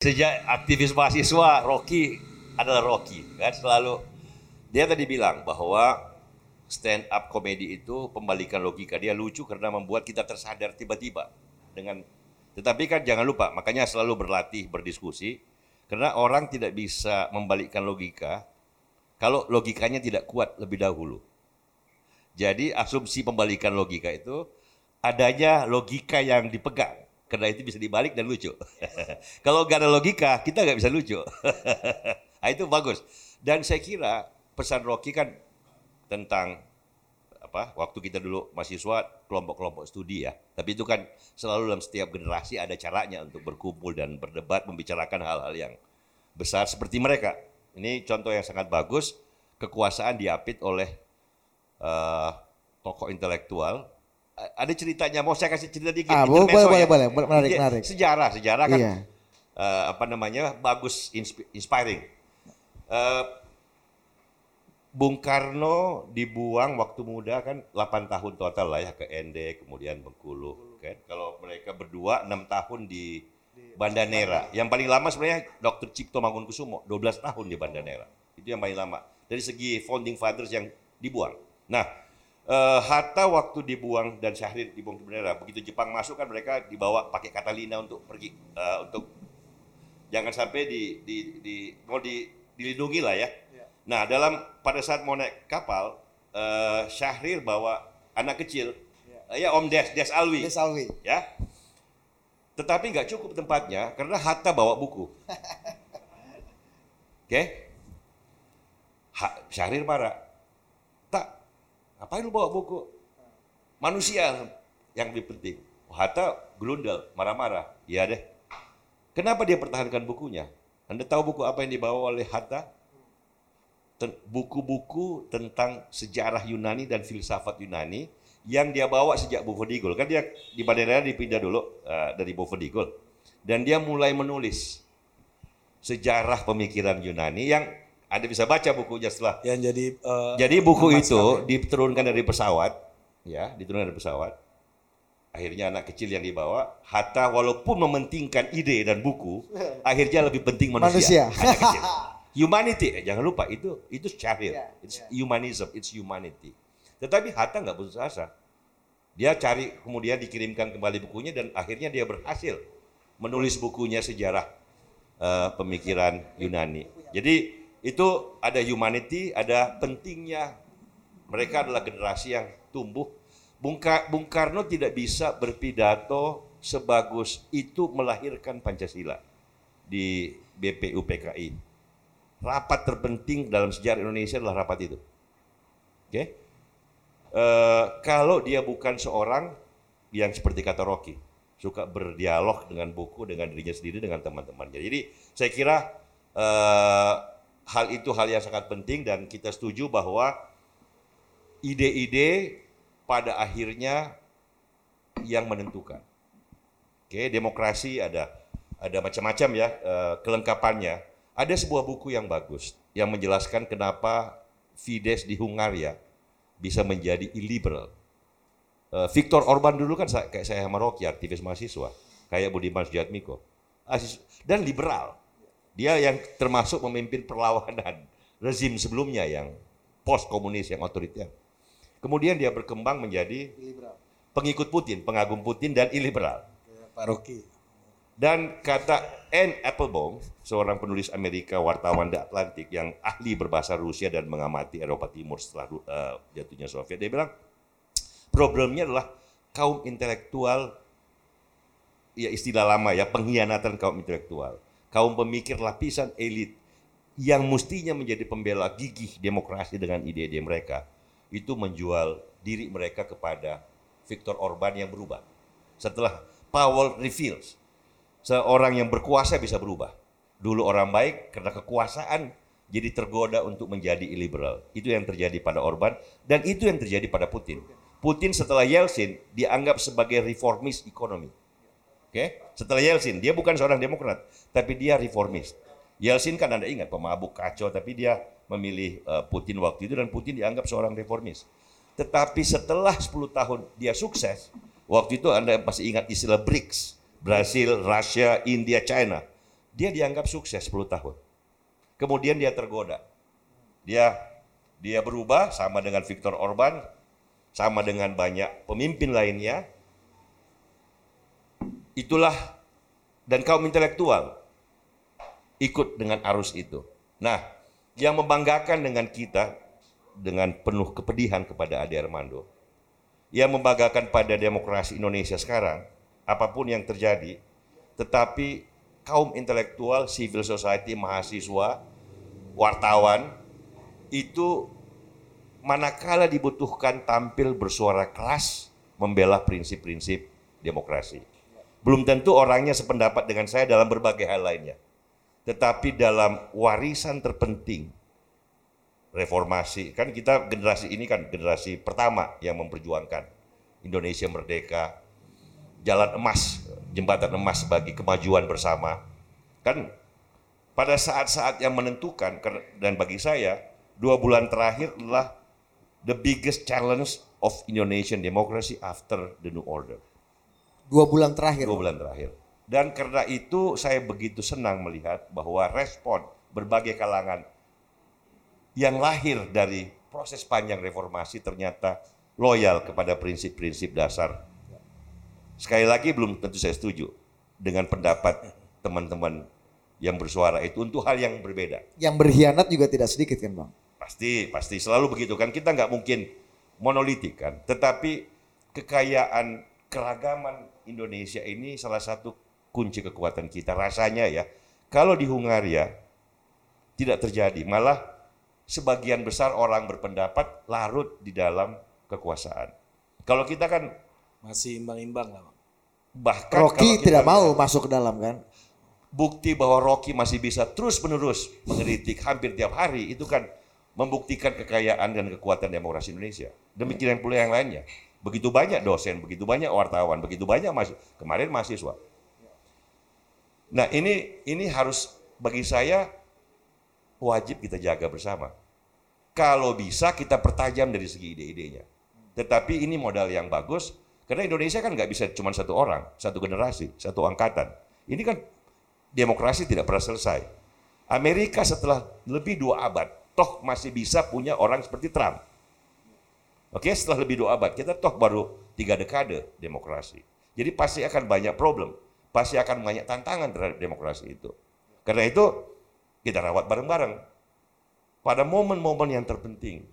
Sejak aktivis mahasiswa, Rocky adalah Rocky. Kan selalu dia tadi bilang bahwa stand up komedi itu pembalikan logika. Dia lucu karena membuat kita tersadar tiba-tiba dengan tetapi kan jangan lupa, makanya selalu berlatih, berdiskusi karena orang tidak bisa membalikkan logika kalau logikanya tidak kuat lebih dahulu. Jadi asumsi pembalikan logika itu adanya logika yang dipegang karena itu bisa dibalik dan lucu. Kalau gak ada logika, kita nggak bisa lucu. nah, itu bagus. Dan saya kira pesan Rocky kan tentang apa? Waktu kita dulu mahasiswa kelompok-kelompok studi ya. Tapi itu kan selalu dalam setiap generasi ada caranya untuk berkumpul dan berdebat membicarakan hal-hal yang besar seperti mereka. Ini contoh yang sangat bagus. Kekuasaan diapit oleh uh, tokoh intelektual ada ceritanya mau saya kasih cerita dikit ah, boleh, boleh, ya. boleh, boleh, menarik, menarik. Sejarah, sejarah kan iya. uh, apa namanya bagus, inspiring. Uh, Bung Karno dibuang waktu muda kan 8 tahun total lah ya ke ND kemudian Bengkulu kan. Kalau mereka berdua 6 tahun di Banda Nera. Yang paling lama sebenarnya Dr. Cipto Mangunkusumo 12 tahun di Banda Nera. Itu yang paling lama. Dari segi founding fathers yang dibuang. Nah, uh, Hatta waktu dibuang dan Syahrir dibuang ke bendera, begitu Jepang masuk kan mereka dibawa pakai Catalina untuk pergi uh, untuk jangan sampai di di di mau di, dilindungi lah ya. ya. Nah dalam pada saat mau naik kapal uh, Syahrir bawa anak kecil ya, ya Om Des Des Alwi. Des Alwi. Ya. Tetapi nggak cukup tempatnya karena Hatta bawa buku. Oke. Okay? Syahrir marah Ngapain lu bawa buku? Manusia yang lebih penting. Hatta gelundal, marah-marah. Iya deh. Kenapa dia pertahankan bukunya? Anda tahu buku apa yang dibawa oleh Hatta? Buku-buku tentang sejarah Yunani dan filsafat Yunani yang dia bawa sejak Bovendigul. Kan dia di bandara dipindah dulu uh, dari Bovendigul. Dan dia mulai menulis sejarah pemikiran Yunani yang anda bisa baca bukunya setelah. Yang jadi uh, Jadi buku itu ya? diturunkan dari pesawat, ya, diturunkan dari pesawat. Akhirnya anak kecil yang dibawa, Hatta walaupun mementingkan ide dan buku, akhirnya lebih penting manusia. manusia. Anak kecil. Humanity, eh, jangan lupa itu itu syahir. Yeah, it's yeah. humanism, it's humanity. Tetapi Hatta nggak putus asa. Dia cari kemudian dikirimkan kembali bukunya dan akhirnya dia berhasil menulis bukunya sejarah uh, pemikiran Yunani. Jadi itu ada humanity, ada pentingnya mereka adalah generasi yang tumbuh. Bung, Ka, Bung Karno tidak bisa berpidato sebagus itu melahirkan Pancasila di BPUPKI. Rapat terpenting dalam sejarah Indonesia adalah rapat itu. Oke? Okay? Eh, kalau dia bukan seorang yang seperti kata Rocky, suka berdialog dengan buku, dengan dirinya sendiri, dengan teman-temannya. Jadi saya kira uh, hal itu hal yang sangat penting dan kita setuju bahwa ide-ide pada akhirnya yang menentukan. Oke, demokrasi ada ada macam-macam ya uh, kelengkapannya. Ada sebuah buku yang bagus yang menjelaskan kenapa Fidesz di Hungaria bisa menjadi illiberal. Uh, Viktor Orban dulu kan kayak saya sama Rocky, aktivis mahasiswa, kayak Budiman Sujatmiko, dan liberal. Dia yang termasuk memimpin perlawanan rezim sebelumnya yang post komunis yang otoriter. Kemudian dia berkembang menjadi pengikut Putin, pengagum Putin dan iliberal. Pak Rocky. Dan kata Anne Applebaum, seorang penulis Amerika, wartawan The Atlantic yang ahli berbahasa Rusia dan mengamati Eropa Timur setelah uh, jatuhnya Soviet, dia bilang problemnya adalah kaum intelektual, ya istilah lama ya, pengkhianatan kaum intelektual kaum pemikir lapisan elit yang mestinya menjadi pembela gigih demokrasi dengan ide-ide mereka itu menjual diri mereka kepada Viktor Orban yang berubah. Setelah Powell reveals seorang yang berkuasa bisa berubah. Dulu orang baik karena kekuasaan jadi tergoda untuk menjadi illiberal. Itu yang terjadi pada Orban dan itu yang terjadi pada Putin. Putin setelah Yeltsin dianggap sebagai reformis ekonomi Oke, setelah Yeltsin, dia bukan seorang demokrat, tapi dia reformis. Yeltsin kan Anda ingat pemabuk kacau, tapi dia memilih uh, Putin waktu itu dan Putin dianggap seorang reformis. Tetapi setelah 10 tahun dia sukses, waktu itu Anda pasti ingat istilah BRICS, Brasil, Rusia, India, China. dia dianggap sukses 10 tahun. Kemudian dia tergoda. Dia dia berubah sama dengan Viktor Orban, sama dengan banyak pemimpin lainnya. Itulah dan kaum intelektual ikut dengan arus itu. Nah, yang membanggakan dengan kita dengan penuh kepedihan kepada Ade Armando, yang membanggakan pada demokrasi Indonesia sekarang, apa pun yang terjadi, tetapi kaum intelektual, civil society, mahasiswa, wartawan itu manakala dibutuhkan tampil bersuara keras membela prinsip-prinsip demokrasi. Belum tentu orangnya sependapat dengan saya dalam berbagai hal lainnya. Tetapi dalam warisan terpenting reformasi, kan kita generasi ini kan generasi pertama yang memperjuangkan Indonesia merdeka, jalan emas, jembatan emas bagi kemajuan bersama. Kan pada saat-saat yang menentukan dan bagi saya dua bulan terakhir adalah the biggest challenge of Indonesian democracy after the new order. Dua bulan terakhir. Dua bulan terakhir. Dan karena itu saya begitu senang melihat bahwa respon berbagai kalangan yang lahir dari proses panjang reformasi ternyata loyal kepada prinsip-prinsip dasar. Sekali lagi belum tentu saya setuju dengan pendapat teman-teman yang bersuara itu untuk hal yang berbeda. Yang berkhianat juga tidak sedikit kan bang? Pasti, pasti selalu begitu kan. Kita nggak mungkin monolitik kan. Tetapi kekayaan keragaman Indonesia ini salah satu kunci kekuatan kita. Rasanya ya, kalau di Hungaria tidak terjadi, malah sebagian besar orang berpendapat larut di dalam kekuasaan. Kalau kita kan masih imbang-imbang lah. Bahkan Rocky tidak mau masuk ke dalam kan? bukti bahwa Rocky masih bisa terus-menerus mengeritik hampir tiap hari itu kan membuktikan kekayaan dan kekuatan demokrasi Indonesia. Demikian pula yang lainnya. Begitu banyak dosen, begitu banyak wartawan, begitu banyak masih kemarin mahasiswa. Nah ini ini harus bagi saya wajib kita jaga bersama. Kalau bisa kita pertajam dari segi ide-idenya. Tetapi ini modal yang bagus karena Indonesia kan nggak bisa cuma satu orang, satu generasi, satu angkatan. Ini kan demokrasi tidak pernah selesai. Amerika setelah lebih dua abad, toh masih bisa punya orang seperti Trump. Oke, setelah lebih dua abad, kita toh baru tiga dekade demokrasi. Jadi pasti akan banyak problem, pasti akan banyak tantangan terhadap demokrasi itu. Karena itu kita rawat bareng-bareng. Pada momen-momen yang terpenting,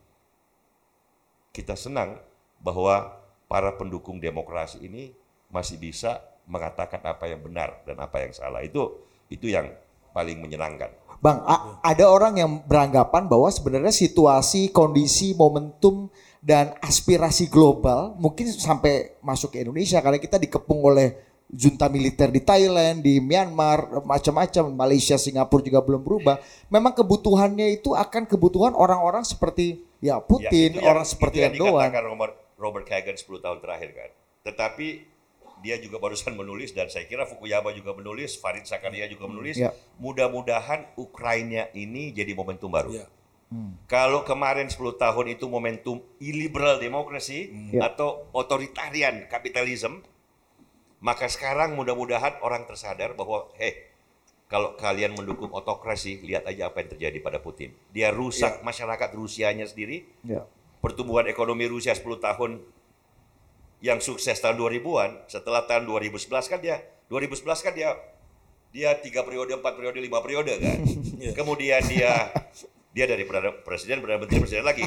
kita senang bahwa para pendukung demokrasi ini masih bisa mengatakan apa yang benar dan apa yang salah. Itu itu yang paling menyenangkan. Bang, ada orang yang beranggapan bahwa sebenarnya situasi, kondisi, momentum dan aspirasi global mungkin sampai masuk ke Indonesia karena kita dikepung oleh junta militer di Thailand, di Myanmar, macam-macam, Malaysia, Singapura juga belum berubah. Memang kebutuhannya itu akan kebutuhan orang-orang seperti ya Putin, ya, orang yang, seperti Erdogan. Robert, Robert Kagan 10 tahun terakhir kan. Tetapi dia juga barusan menulis dan saya kira Fukuyama juga menulis, Farid Sakaria juga menulis. Ya. Mudah-mudahan Ukraina ini jadi momentum baru. Ya. Hmm. Kalau kemarin 10 tahun itu momentum illiberal demokrasi hmm. ya. atau otoritarian kapitalisme, maka sekarang mudah-mudahan orang tersadar bahwa heh kalau kalian mendukung otokrasi, lihat aja apa yang terjadi pada Putin. Dia rusak ya. masyarakat Rusianya sendiri. Ya. Pertumbuhan ekonomi Rusia 10 tahun yang sukses tahun 2000-an, setelah tahun 2011 kan dia 2011 kan dia dia tiga periode, empat periode, lima periode kan. Iya. Kemudian dia dia dari presiden, perdana menteri, presiden lagi.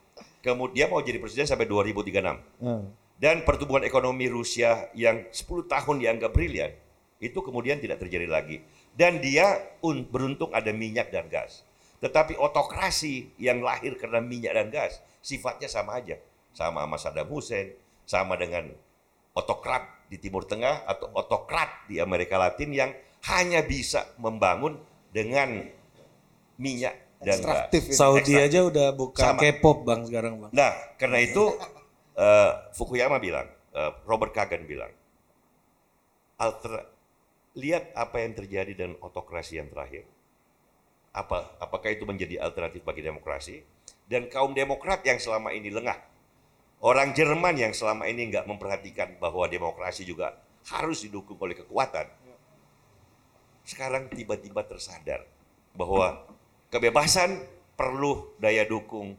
Kemudian mau jadi presiden sampai 2036. Hmm. Dan pertumbuhan ekonomi Rusia yang 10 tahun dianggap brilian, itu kemudian tidak terjadi lagi. Dan dia beruntung ada minyak dan gas. Tetapi otokrasi yang lahir karena minyak dan gas, sifatnya sama aja. Sama sama Saddam Hussein, sama dengan otokrat di Timur Tengah atau otokrat di Amerika Latin yang hanya bisa membangun dengan minyak dan gas. Ya. Saudi Ekstraktif. aja udah buka K-pop bang sekarang bang. Nah karena itu uh, Fukuyama bilang, uh, Robert Kagan bilang, alter, lihat apa yang terjadi dengan otokrasi yang terakhir. Apa, apakah itu menjadi alternatif bagi demokrasi? Dan kaum demokrat yang selama ini lengah Orang Jerman yang selama ini nggak memperhatikan bahwa demokrasi juga harus didukung oleh kekuatan. sekarang tiba-tiba tersadar bahwa kebebasan perlu daya dukung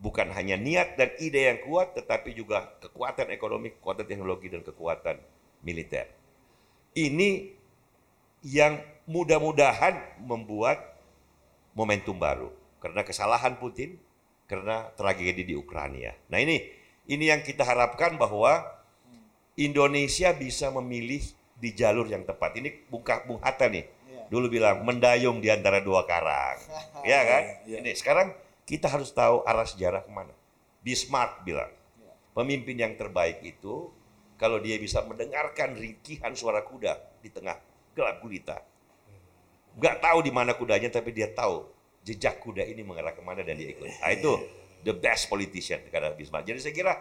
bukan hanya niat dan ide yang kuat tetapi juga kekuatan ekonomi, kekuatan teknologi dan kekuatan militer. Ini yang mudah-mudahan membuat momentum baru karena kesalahan Putin, karena tragedi di Ukraina. Nah ini ini yang kita harapkan bahwa Indonesia bisa memilih di jalur yang tepat. Ini Bung, Hatta nih. Dulu bilang mendayung di antara dua karang, ya kan? Ya, ya. Ini sekarang kita harus tahu arah sejarah ke mana. Bismarck bilang, ya. pemimpin yang terbaik itu kalau dia bisa mendengarkan ringkihan suara kuda di tengah gelap gulita. Gak tahu di mana kudanya, tapi dia tahu jejak kuda ini mengarah ke mana dan dia ikut. Nah, itu the best politician kata Bismarck. Jadi saya kira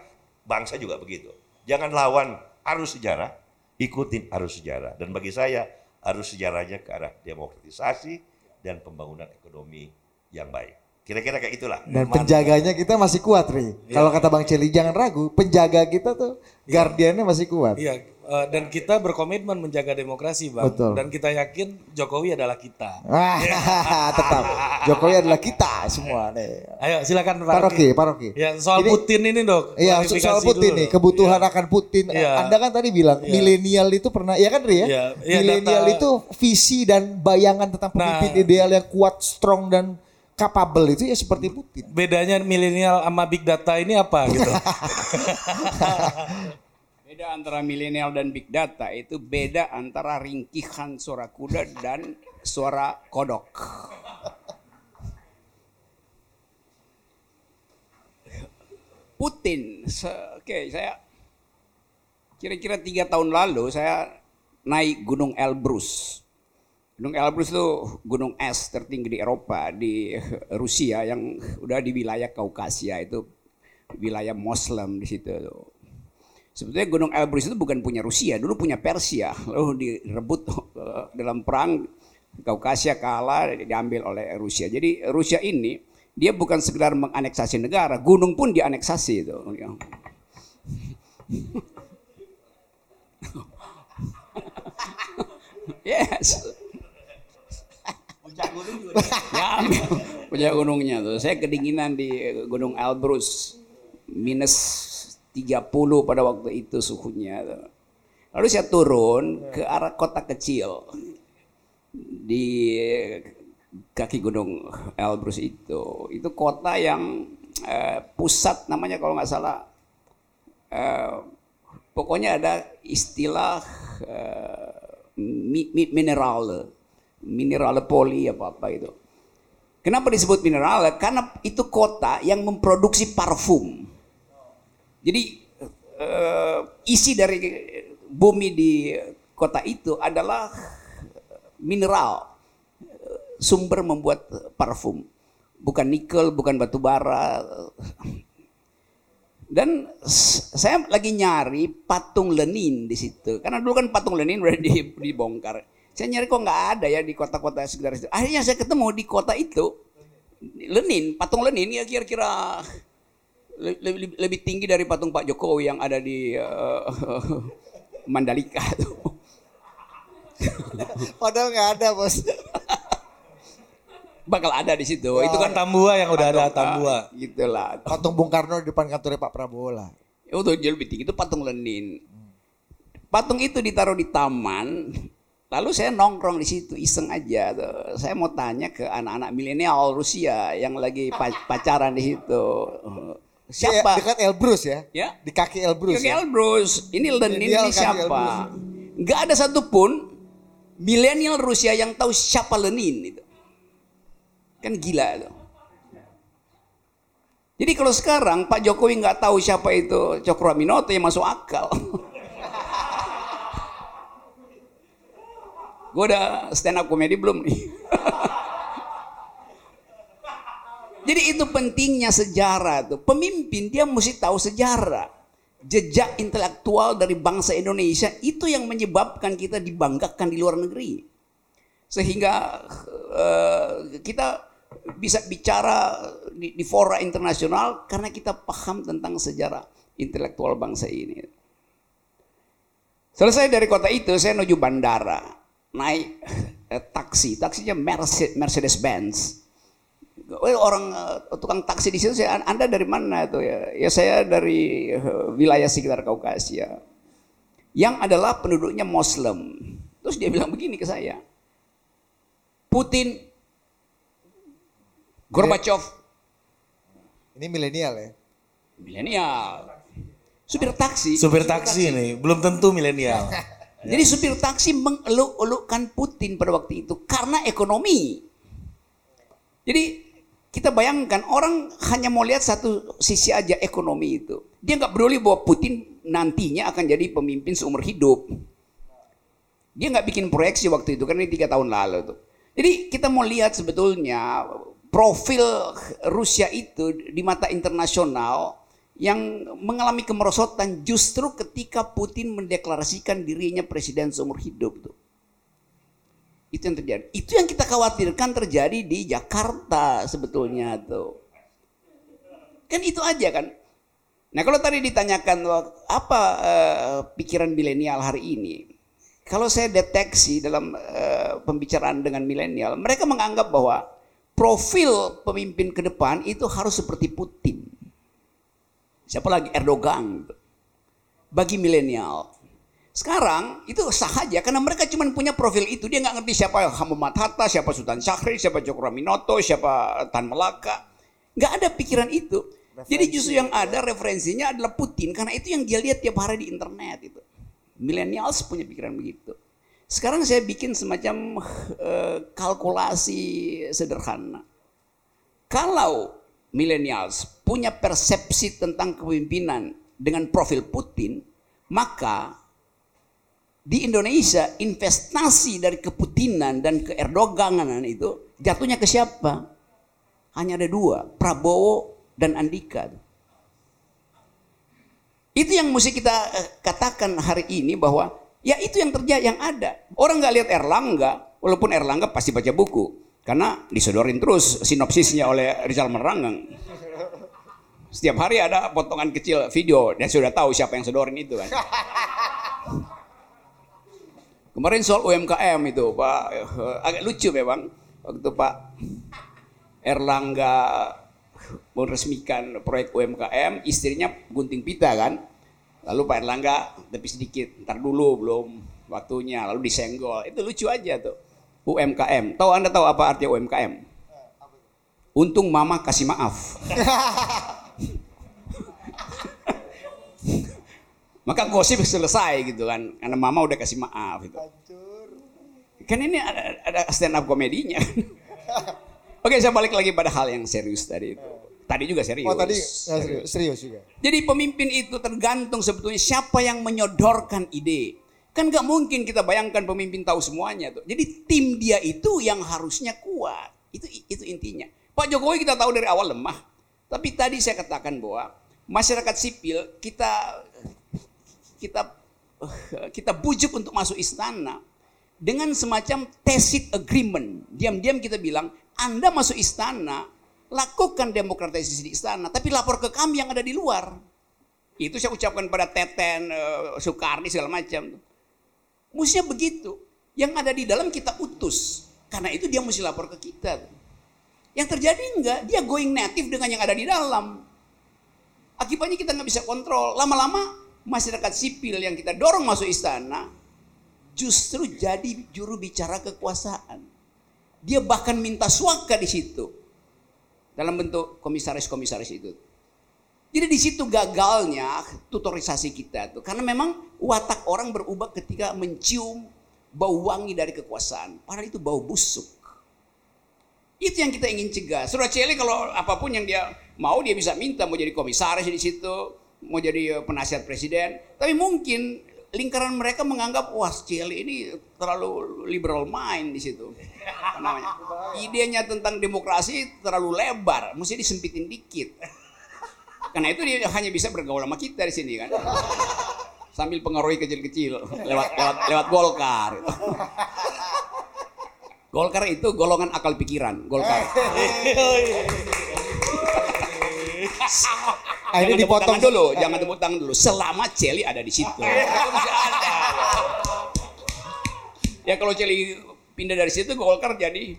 bangsa juga begitu. Jangan lawan arus sejarah, ikutin arus sejarah. Dan bagi saya arus sejarahnya ke arah demokratisasi dan pembangunan ekonomi yang baik. Kira-kira kayak itulah. Dan penjaganya kita masih kuat, Ri. Ya. Kalau kata Bang Celi, jangan ragu, penjaga kita tuh ya. guardiannya masih kuat. Iya, uh, dan kita berkomitmen menjaga demokrasi, Bang. Betul. Dan kita yakin Jokowi adalah kita. Ah, tetap. Jokowi adalah kita semua nih. Ayo silakan Pak Rocky. Pak Rocky. Ya, soal ini, Putin ini, Dok. Iya, soal Putin nih, kebutuhan ya. akan Putin. Ya. Anda kan tadi bilang ya. milenial itu pernah ya kan, Ri ya? ya. ya milenial itu visi dan bayangan tentang pemimpin nah, ideal yang kuat, strong dan capable itu ya seperti Putin. Bedanya milenial sama big data ini apa gitu? beda antara milenial dan big data itu beda antara ringkihan suara kuda dan suara kodok. Putin, oke okay, saya kira-kira tiga tahun lalu saya naik Gunung Elbrus Gunung Elbrus itu gunung es tertinggi di Eropa, di Rusia yang udah di wilayah Kaukasia itu wilayah Muslim di situ. Sebetulnya Gunung Elbrus itu bukan punya Rusia, dulu punya Persia, lalu direbut eh, dalam perang Kaukasia kalah diambil oleh Rusia. Jadi Rusia ini dia bukan sekedar menganeksasi negara, gunung pun dianeksasi itu. yes gunung juga. ya, punya gunungnya tuh. Saya kedinginan di Gunung Elbrus. Minus 30 pada waktu itu suhunya. Lalu saya turun ke arah kota kecil di kaki gunung Elbrus itu. Itu kota yang eh, pusat namanya kalau nggak salah. Eh, pokoknya ada istilah eh, mineral mineral poli apa apa itu. Kenapa disebut mineral? Karena itu kota yang memproduksi parfum. Jadi uh, isi dari bumi di kota itu adalah mineral sumber membuat parfum. Bukan nikel bukan batu bara. Dan saya lagi nyari patung Lenin di situ. Karena dulu kan patung Lenin udah dibongkar. Saya nyari kok nggak ada ya di kota-kota sekitar itu. Akhirnya saya ketemu di kota itu. Lenin, patung Lenin ya kira-kira lebih, lebih tinggi dari patung Pak Jokowi yang ada di uh, Mandalika tuh. Padahal nggak ada bos. Bakal ada di situ. Oh, itu kan Tambua yang udah ada Tambua. Gitulah. Patung Bung Karno di depan kantornya Pak Prabowo lah. Itu lebih tinggi itu patung Lenin. Patung itu ditaruh di taman Lalu saya nongkrong di situ iseng aja tuh. Saya mau tanya ke anak-anak milenial Rusia yang lagi pacaran di situ. Siapa? Dekat Elbrus ya? Ya. Di kaki Elbrus. Kaki ya? Elbrus. Ini Lenin ini siapa? Gak ada satupun milenial Rusia yang tahu siapa Lenin itu. Kan gila itu. Jadi kalau sekarang Pak Jokowi nggak tahu siapa itu Cokro Aminoto yang masuk akal. Gue udah stand up komedi belum nih? Jadi itu pentingnya sejarah tuh. Pemimpin dia mesti tahu sejarah. Jejak intelektual dari bangsa Indonesia itu yang menyebabkan kita dibanggakan di luar negeri. Sehingga uh, kita bisa bicara di, di fora internasional karena kita paham tentang sejarah intelektual bangsa ini. Selesai dari kota itu saya menuju bandara. naik eh, taksi, taksinya Mercedes Benz. Orang uh, tukang taksi di situ saya, Anda dari mana itu ya? Ya saya dari uh, wilayah sekitar Kaukasia. Yang adalah penduduknya Muslim. Terus dia bilang begini ke saya. Putin Gorbachev. Ini milenial ya? Milenial. Supir taksi. Supir taksi ini belum tentu milenial. Jadi supir taksi mengeluk-elukkan Putin pada waktu itu karena ekonomi. Jadi kita bayangkan orang hanya mau lihat satu sisi aja ekonomi itu. Dia nggak peduli bahwa Putin nantinya akan jadi pemimpin seumur hidup. Dia nggak bikin proyeksi waktu itu karena ini tiga tahun lalu tuh. Jadi kita mau lihat sebetulnya profil Rusia itu di mata internasional yang mengalami kemerosotan justru ketika Putin mendeklarasikan dirinya presiden seumur hidup tuh. Itu yang terjadi. Itu yang kita khawatirkan terjadi di Jakarta sebetulnya tuh. Kan itu aja kan. Nah kalau tadi ditanyakan apa uh, pikiran milenial hari ini, kalau saya deteksi dalam uh, pembicaraan dengan milenial, mereka menganggap bahwa profil pemimpin ke depan itu harus seperti Putin. Siapa lagi Erdogan bagi milenial. Sekarang itu sah aja karena mereka cuma punya profil itu. Dia nggak ngerti siapa Muhammad Hatta, siapa Sultan Syahrir, siapa Cokro siapa Tan Melaka. Nggak ada pikiran itu. Referensi. Jadi justru yang ada referensinya adalah Putin karena itu yang dia lihat tiap hari di internet itu. Millennials punya pikiran begitu. Sekarang saya bikin semacam uh, kalkulasi sederhana. Kalau millennials punya persepsi tentang kepemimpinan dengan profil Putin, maka di Indonesia investasi dari keputinan dan ke Erdoganan itu jatuhnya ke siapa? Hanya ada dua, Prabowo dan Andika. Itu yang mesti kita eh, katakan hari ini bahwa ya itu yang terjadi yang ada. Orang nggak lihat Erlangga, walaupun Erlangga pasti baca buku. Karena disodorin terus sinopsisnya oleh Rizal Meranggang. Setiap hari ada potongan kecil video dan sudah tahu siapa yang sodorin itu kan. Kemarin soal UMKM itu Pak, agak lucu memang waktu Pak Erlangga meresmikan proyek UMKM, istrinya gunting pita kan. Lalu Pak Erlangga tapi sedikit, ntar dulu belum waktunya, lalu disenggol. Itu lucu aja tuh. UMKM. Tahu Anda tahu apa arti UMKM? Untung mama kasih maaf. Maka gosip selesai gitu kan. Karena mama udah kasih maaf gitu. Kan ini ada, ada stand up komedinya. Oke, saya balik lagi pada hal yang serius tadi itu. Tadi juga serius. Oh, tadi ya, serius, serius juga. Jadi pemimpin itu tergantung sebetulnya siapa yang menyodorkan ide. Kan gak mungkin kita bayangkan pemimpin tahu semuanya tuh. Jadi tim dia itu yang harusnya kuat. Itu itu intinya. Pak Jokowi kita tahu dari awal lemah. Tapi tadi saya katakan bahwa masyarakat sipil kita kita kita bujuk untuk masuk istana dengan semacam tacit agreement. Diam-diam kita bilang, Anda masuk istana, lakukan demokratisasi di istana, tapi lapor ke kami yang ada di luar. Itu saya ucapkan pada Teten, uh, Soekarni segala macam. Mestinya begitu. Yang ada di dalam kita utus. Karena itu dia mesti lapor ke kita. Yang terjadi enggak, dia going native dengan yang ada di dalam. Akibatnya kita nggak bisa kontrol. Lama-lama masyarakat sipil yang kita dorong masuk istana justru jadi juru bicara kekuasaan. Dia bahkan minta suaka di situ dalam bentuk komisaris-komisaris itu. Jadi di situ gagalnya tutorisasi kita tuh. Karena memang watak orang berubah ketika mencium bau wangi dari kekuasaan. Padahal itu bau busuk. Itu yang kita ingin cegah. Surah Celi kalau apa pun yang dia mau dia bisa minta mau jadi komisaris di situ, mau jadi penasihat presiden. Tapi mungkin lingkaran mereka menganggap wah Celi ini terlalu liberal mind di situ. namanya? Idenya tentang demokrasi terlalu lebar, mesti disempitin dikit. Karena itu dia hanya bisa bergaul sama kita di sini kan. Sambil pengaruhi kecil-kecil lewat lewat lewat Golkar. Golkar itu golongan akal pikiran, Golkar. Akhirnya dipotong dulu, jangan tepuk tangan dulu. Selama Celi ada di situ. ya kalau Celi pindah dari situ Golkar jadi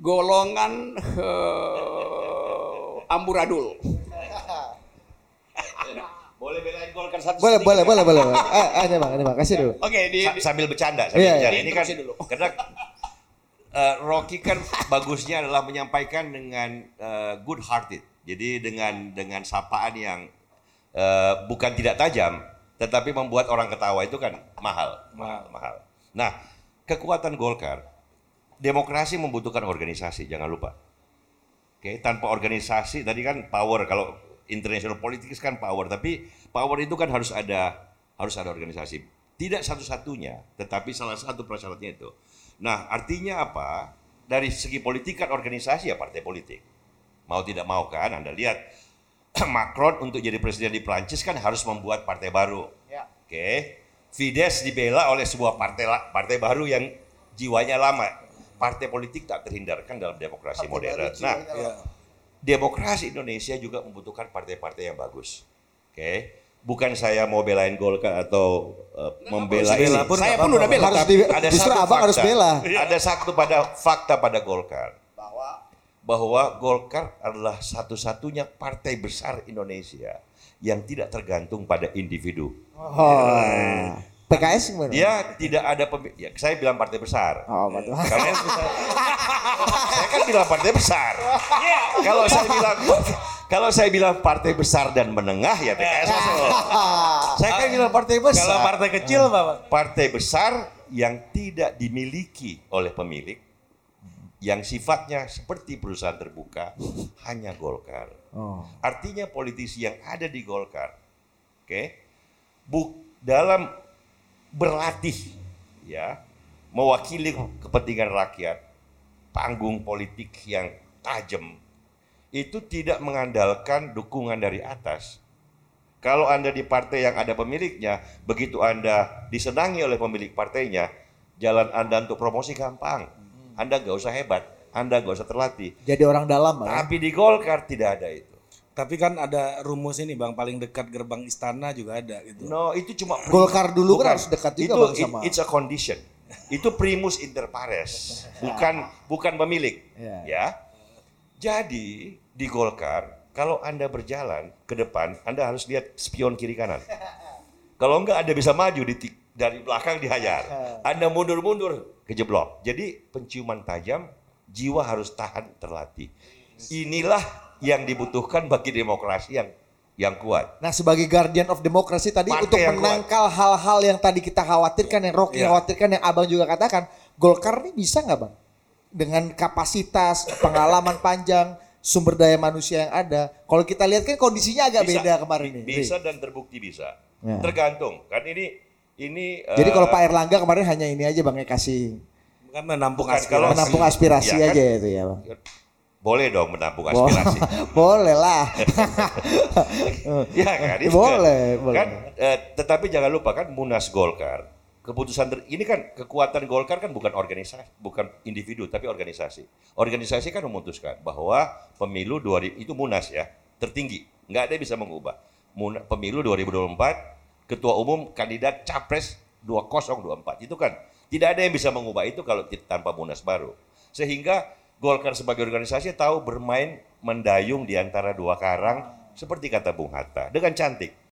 golongan uh, amburadul. Boleh belain Golkar satu Boleh, boleh, boleh, boleh. Eh, ini Bang, ini Bang, kasih dulu. Oke, okay, di, sambil bercanda, sambil iya, bercanda. Iya. Ini kan dulu. karena uh, Rocky kan bagusnya adalah menyampaikan dengan uh, good hearted. Jadi dengan dengan sapaan yang uh, bukan tidak tajam, tetapi membuat orang ketawa itu kan mahal, mahal, mahal. Nah, kekuatan Golkar, demokrasi membutuhkan organisasi, jangan lupa. Oke, tanpa organisasi tadi kan power kalau international politics kan power, tapi power itu kan harus ada harus ada organisasi. Tidak satu-satunya, tetapi salah satu prasyaratnya itu. Nah, artinya apa? Dari segi politik kan organisasi ya partai politik. Mau tidak mau kan, Anda lihat Macron untuk jadi presiden di Prancis kan harus membuat partai baru. Ya. Oke. Fidesz dibela oleh sebuah partai partai baru yang jiwanya lama. Partai politik tak terhindarkan dalam demokrasi partai modern. Nah, ya demokrasi Indonesia juga membutuhkan partai-partai yang bagus. Oke. Okay? Bukan saya mau belain Golkar atau uh, membela ini. Pun saya pun udah bela. Harus di, ada justru satu abang fakta, harus bela. Ada satu pada fakta pada Golkar bahwa Golkar adalah satu-satunya partai besar Indonesia yang tidak tergantung pada individu. Oh. PKS gimana? Dia tidak ada pem ya, saya bilang partai besar. Oh, betul. Karena saya kan bilang partai besar. Yeah. Kalau saya bilang kalau saya bilang partai besar dan menengah ya PKS masuk. saya kan bilang partai besar. Kalau partai kecil Bapak? Partai besar yang tidak dimiliki oleh pemilik yang sifatnya seperti perusahaan terbuka hanya Golkar. Oh. Artinya politisi yang ada di Golkar, oke, okay, buk dalam berlatih ya mewakili kepentingan rakyat panggung politik yang tajam itu tidak mengandalkan dukungan dari atas kalau anda di partai yang ada pemiliknya begitu anda disenangi oleh pemilik partainya jalan anda untuk promosi gampang anda nggak usah hebat anda nggak usah terlatih jadi orang dalam tapi di Golkar tidak ada itu tapi kan ada rumus ini bang paling dekat gerbang istana juga ada gitu. No itu cuma Golkar dulu kan harus dekat juga itu, bang sama. It's a condition. itu primus inter pares, bukan bukan pemilik. Yeah. Ya. Jadi di Golkar kalau anda berjalan ke depan, anda harus lihat spion kiri kanan. Kalau enggak anda bisa maju di dari belakang dihajar. Anda mundur-mundur kejeblok. Jadi penciuman tajam, jiwa harus tahan terlatih. Inilah yang dibutuhkan bagi demokrasi yang yang kuat. Nah, sebagai guardian of demokrasi tadi Partai untuk menangkal hal-hal yang tadi kita khawatirkan, yang Rocky ya. khawatirkan, yang Abang juga katakan, Golkar ini bisa nggak bang? Dengan kapasitas, pengalaman panjang, sumber daya manusia yang ada. Kalau kita lihat kan kondisinya agak bisa, beda kemarin ini. Bisa dan terbukti bisa. Ya. Tergantung. Kan ini ini. Jadi uh, kalau Pak Erlangga kemarin hanya ini aja bang ya kasih. Kan menampung aspirasi. Menampung aspirasi ya, aja kan, itu ya bang. Boleh dong menampung aspirasi. boleh lah. ya kan? Itu boleh, kan, boleh. Kan, eh, tetapi jangan lupa kan Munas Golkar, keputusan ter, ini kan kekuatan Golkar kan bukan organisasi, bukan individu tapi organisasi. Organisasi kan memutuskan bahwa pemilu 2000 itu Munas ya, tertinggi. Nggak ada yang bisa mengubah. Mun, pemilu 2024, ketua umum kandidat capres 2024. Itu kan tidak ada yang bisa mengubah itu kalau tanpa Munas baru. Sehingga Golkar sebagai organisasi tahu bermain mendayung di antara dua karang seperti kata Bung Hatta dengan cantik.